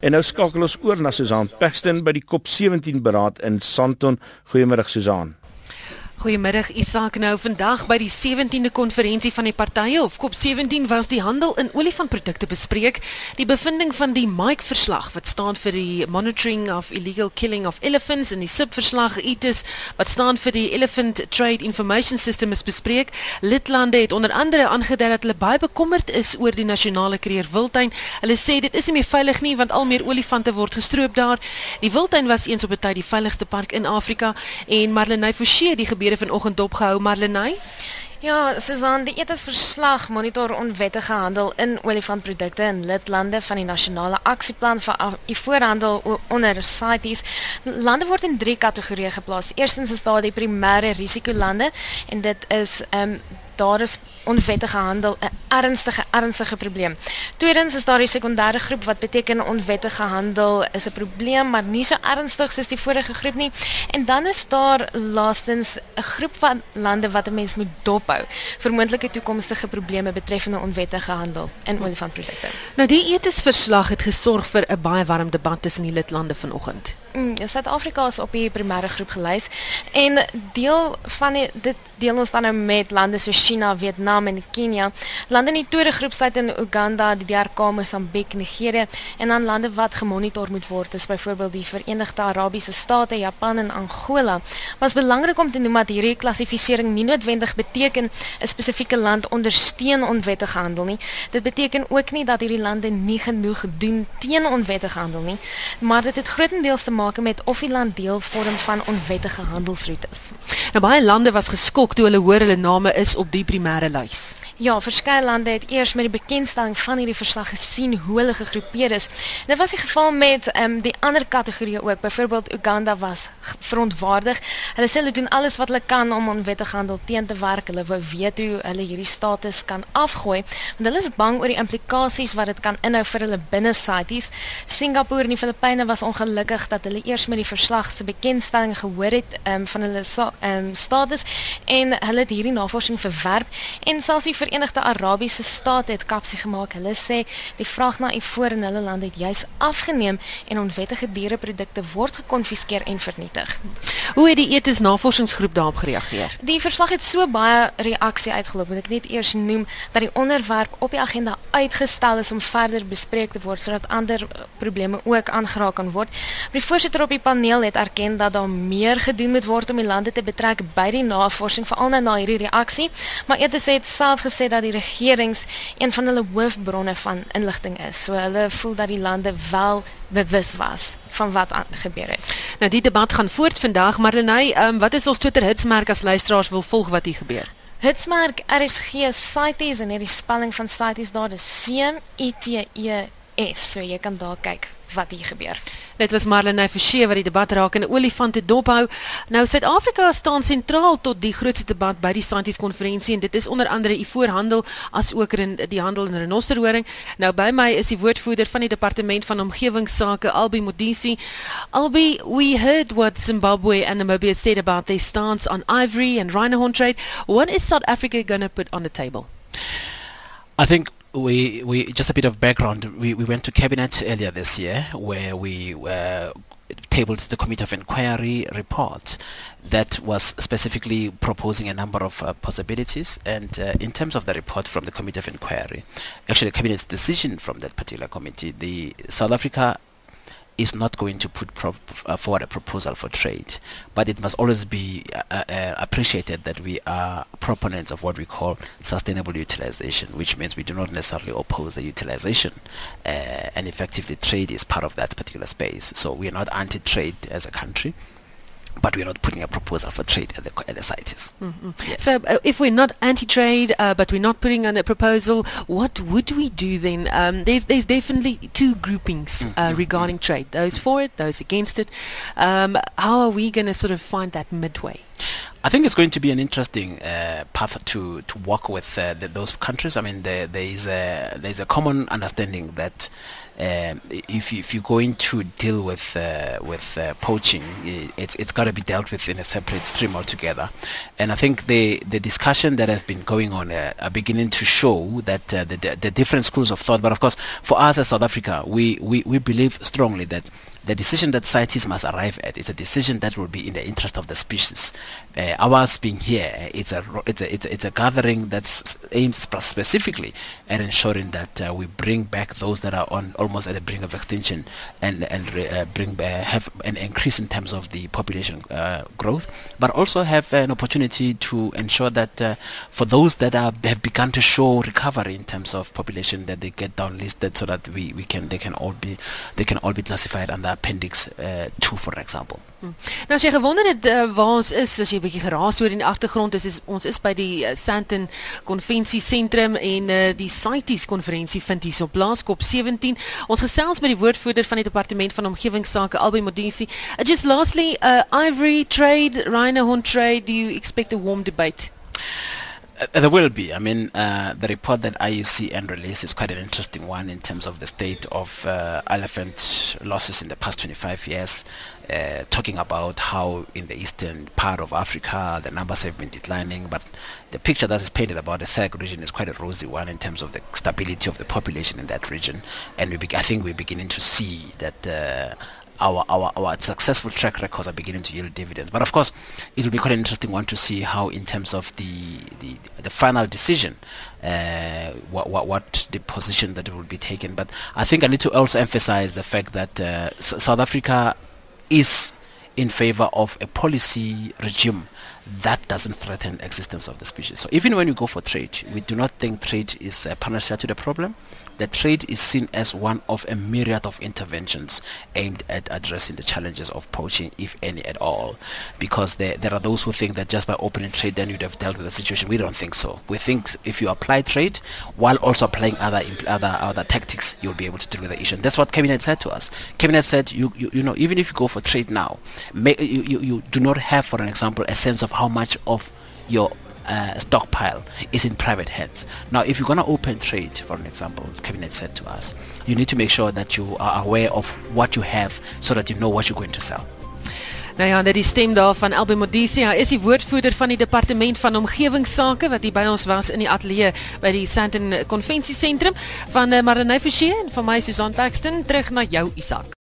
En nou skakel ons oor na Susan Paxton by die COP17 beraad in Sandton. Goeiemôre Susan. Goeiemiddag Isak. Nou vandag by die 17de konferensie van die partye of COP17 was die handel in olifantprodukte bespreek. Die bevinding van die MIC verslag wat staan vir die Monitoring of Illegal Killing of Elephants en die SIP verslag ITIS wat staan vir die Elephant Trade Information System is bespreek. Lidlande het onder andere aangedui dat hulle baie bekommerd is oor die nasionale kreer wildtuin. Hulle sê dit is nie meer veilig nie want al meer olifante word gestroop daar. Die wildtuin was eens op 'n tyd die veiligste park in Afrika en Marlenae Forsie die vanoggend dopgehou Marlenae? Ja, Susan, die etensverslag monitor onwettige handel in olifantprodukte in lidlande van die nasionale aksieplan vir ivoorhandel onder CITES. Lande word in drie kategorieë geplaas. Eerstens is daar die primêre risikolande en dit is ehm um, daar is onwettige handel 'n ernstige ernstige probleem. Tweedens is daar die sekondêre groep wat beteken onwettige handel is 'n probleem maar nie so ernstig soos die vorige groep nie. En dan is daar laastens 'n groep van lande wat 'n mens moet dophou vir moontlike toekomstige probleme betreffende onwettige handel in olifantprodukte. Nou die etes verslag het gesorg vir 'n baie warm debat tussen die lidlande vanoggend. Mm, Suid-Afrika is op die primêre groep gelys en deel van die, dit deel ons dan nou met lande soos China, Vietnam en Kenia. Lande in die tweede groep sluit in Uganda, die DRK, Mosambiek, Nigerië en dan lande wat gemonitor moet word is byvoorbeeld die Verenigde Arabiese State, Japan en Angola. Is belangrik om te noem dat hierdie klassifisering nie noodwendig beteken 'n spesifieke land ondersteun onwettige handel nie. Dit beteken ook nie dat hierdie lande nie genoeg doen teen onwettige handel nie, maar dit het grootendeels te maak met of die land deel vorm van onwettige handelsroetes. Nou baie lande was geskok toe hulle hoor hulle name is op die primêre lys. Ja, verskeie lande het eers met die bekendstelling van hierdie verslag gesien hoe hulle gegroepeer is. Dit was die geval met ehm um, die ander kategorieë ook. Byvoorbeeld Uganda was verontwaardig. Hulle sê hulle doen alles wat hulle kan om onwettige handel teen te werk. Hulle wou weet hoe hulle hierdie status kan afgooi, want hulle is bang oor die implikasies wat dit kan inhou vir hulle binne CITES. Singapore en die Filippyne was ongelukkig dat hulle eers met die verslag se bekendstelling gehoor het ehm um, van hulle ehm um, status en hulle het hierdie navorsing verwerp en selfs die Verenigde Arabiese State het kapsie gemaak. Hulle sê die vraag na ivoor in hulle land het juis afgeneem en onwettige diereprodukte word gekonfiskeer en vernietig. Hoe het die etes navorsingsgroep daarop gereageer? Die verslag het so baie reaksie uitgeloop. Moet ek net eers noem dat die onderwerp op die agenda uitgestel is om verder bespreek te word sodat ander eh, probleme ook aangeraak kan word. Die voorsitter op die paneel het erken dat daar meer gedoen moet word om die lande te betrek by die navorsing veral nou na hierdie reaksie, maar etes het self gesê dat die regerings een van hulle hoofbronne van inligting is. So hulle voel dat die lande wel bewus was van wat gebeur het. Nou die debat gaan voort vandag, maar Lenay, um, wat is ons Twitter hitsmerk as luisteraars wil volg wat hier gebeur? Hitsmerk RSG CITES en hierdie spelling van CITES daar is C I T E S. So jy kan daar kyk wat hier gebeur. Dit was Marlene Forsie wat die debat raak in 'n olifante dophou. Nou Suid-Afrika staan sentraal tot die grootste debat by die Santis konferensie en dit is onder andere die voorhandel as ook in die handel in renosterhoring. Nou by my is die woordvoerder van die departement van omgewingsake Albi Modisi. Albi, we heard what Zimbabwe and Namibia said about their stance on ivory and rhino horn trade. What is South Africa going to put on the table? I think we we just a bit of background. We we went to cabinet earlier this year where we uh, tabled the committee of inquiry report that was specifically proposing a number of uh, possibilities and uh, in terms of the report from the committee of inquiry actually the cabinet's decision from that particular committee the South Africa is not going to put pro- uh, forward a proposal for trade, but it must always be uh, uh, appreciated that we are proponents of what we call sustainable utilization, which means we do not necessarily oppose the utilization, uh, and effectively trade is part of that particular space. So we are not anti-trade as a country but we're not putting a proposal for trade at the, at the CITES. Mm-hmm. Yes. So uh, if we're not anti-trade, uh, but we're not putting on a proposal, what would we do then? Um, there's, there's definitely two groupings uh, mm-hmm. regarding trade, those for it, those against it. Um, how are we going to sort of find that midway? I think it's going to be an interesting uh, path to, to work with uh, the, those countries. I mean, there, there is a there is a common understanding that um, if, if you're going to deal with uh, with uh, poaching, it's it's got to be dealt with in a separate stream altogether. And I think the the discussion that has been going on uh, are beginning to show that uh, the, the, the different schools of thought. But of course, for us as South Africa, we, we, we believe strongly that the decision that scientists must arrive at is a decision that will be in the interest of the species. Uh, ours being here, it's a, it's a, it's a, it's a gathering that's aimed specifically at ensuring that uh, we bring back those that are on almost at the brink of extinction and, and uh, bring uh, have an increase in terms of the population uh, growth, but also have an opportunity to ensure that uh, for those that are, have begun to show recovery in terms of population, that they get downlisted so that we, we can they can all be they can all be classified under appendix uh, 2 for example. Hmm. Nou as jy gewonder het uh, waar ons is, as jy 'n bietjie geraas hoor in die agtergrond is, is ons is by die uh, Sandton Konvensie Sentrum en uh, die CITES konferensie vind hier op Blaaskop 17. Ons gesels met die woordvoerder van die departement van omgewingsake Albei Modisi. Uh, just lastly, uh, ivory trade, rhino horn trade, do you expect a warm debate? Uh, there will be. I mean, uh, the report that IUCN released is quite an interesting one in terms of the state of uh, elephant losses in the past 25 years, uh, talking about how in the eastern part of Africa the numbers have been declining, but the picture that is painted about the SAC region is quite a rosy one in terms of the stability of the population in that region, and we be- I think we're beginning to see that uh, our, our, our successful track records are beginning to yield dividends. But of course, it will be quite an interesting one to see how, in terms of the the, the final decision, uh, what, what what the position that will be taken. But I think I need to also emphasize the fact that uh, South Africa is in favor of a policy regime that doesn't threaten existence of the species. So even when we go for trade, we do not think trade is a panacea to the problem. The trade is seen as one of a myriad of interventions aimed at addressing the challenges of poaching, if any at all. Because there, there are those who think that just by opening trade then you'd have dealt with the situation. We don't think so. We think if you apply trade while also applying other other other tactics, you'll be able to deal with the issue. And that's what cabinet said to us. Cabinet said you you, you know even if you go for trade now, may, you, you you do not have, for an example, a sense of how much of your uh, stockpile is in private hands. Now, if you're going to open trade, for an example, the cabinet said to us, you need to make sure that you are aware of what you have so that you know what you're going to sell. Nou ja, dit is stem daar van Albie Modisi. Hy is die woordvoerder van die departement van omgewingsake wat hier by ons was in die ateljee by die Sandton Konvensie Sentrum van uh, Marine Forsie en van my Susan Paxton terug na jou Isak.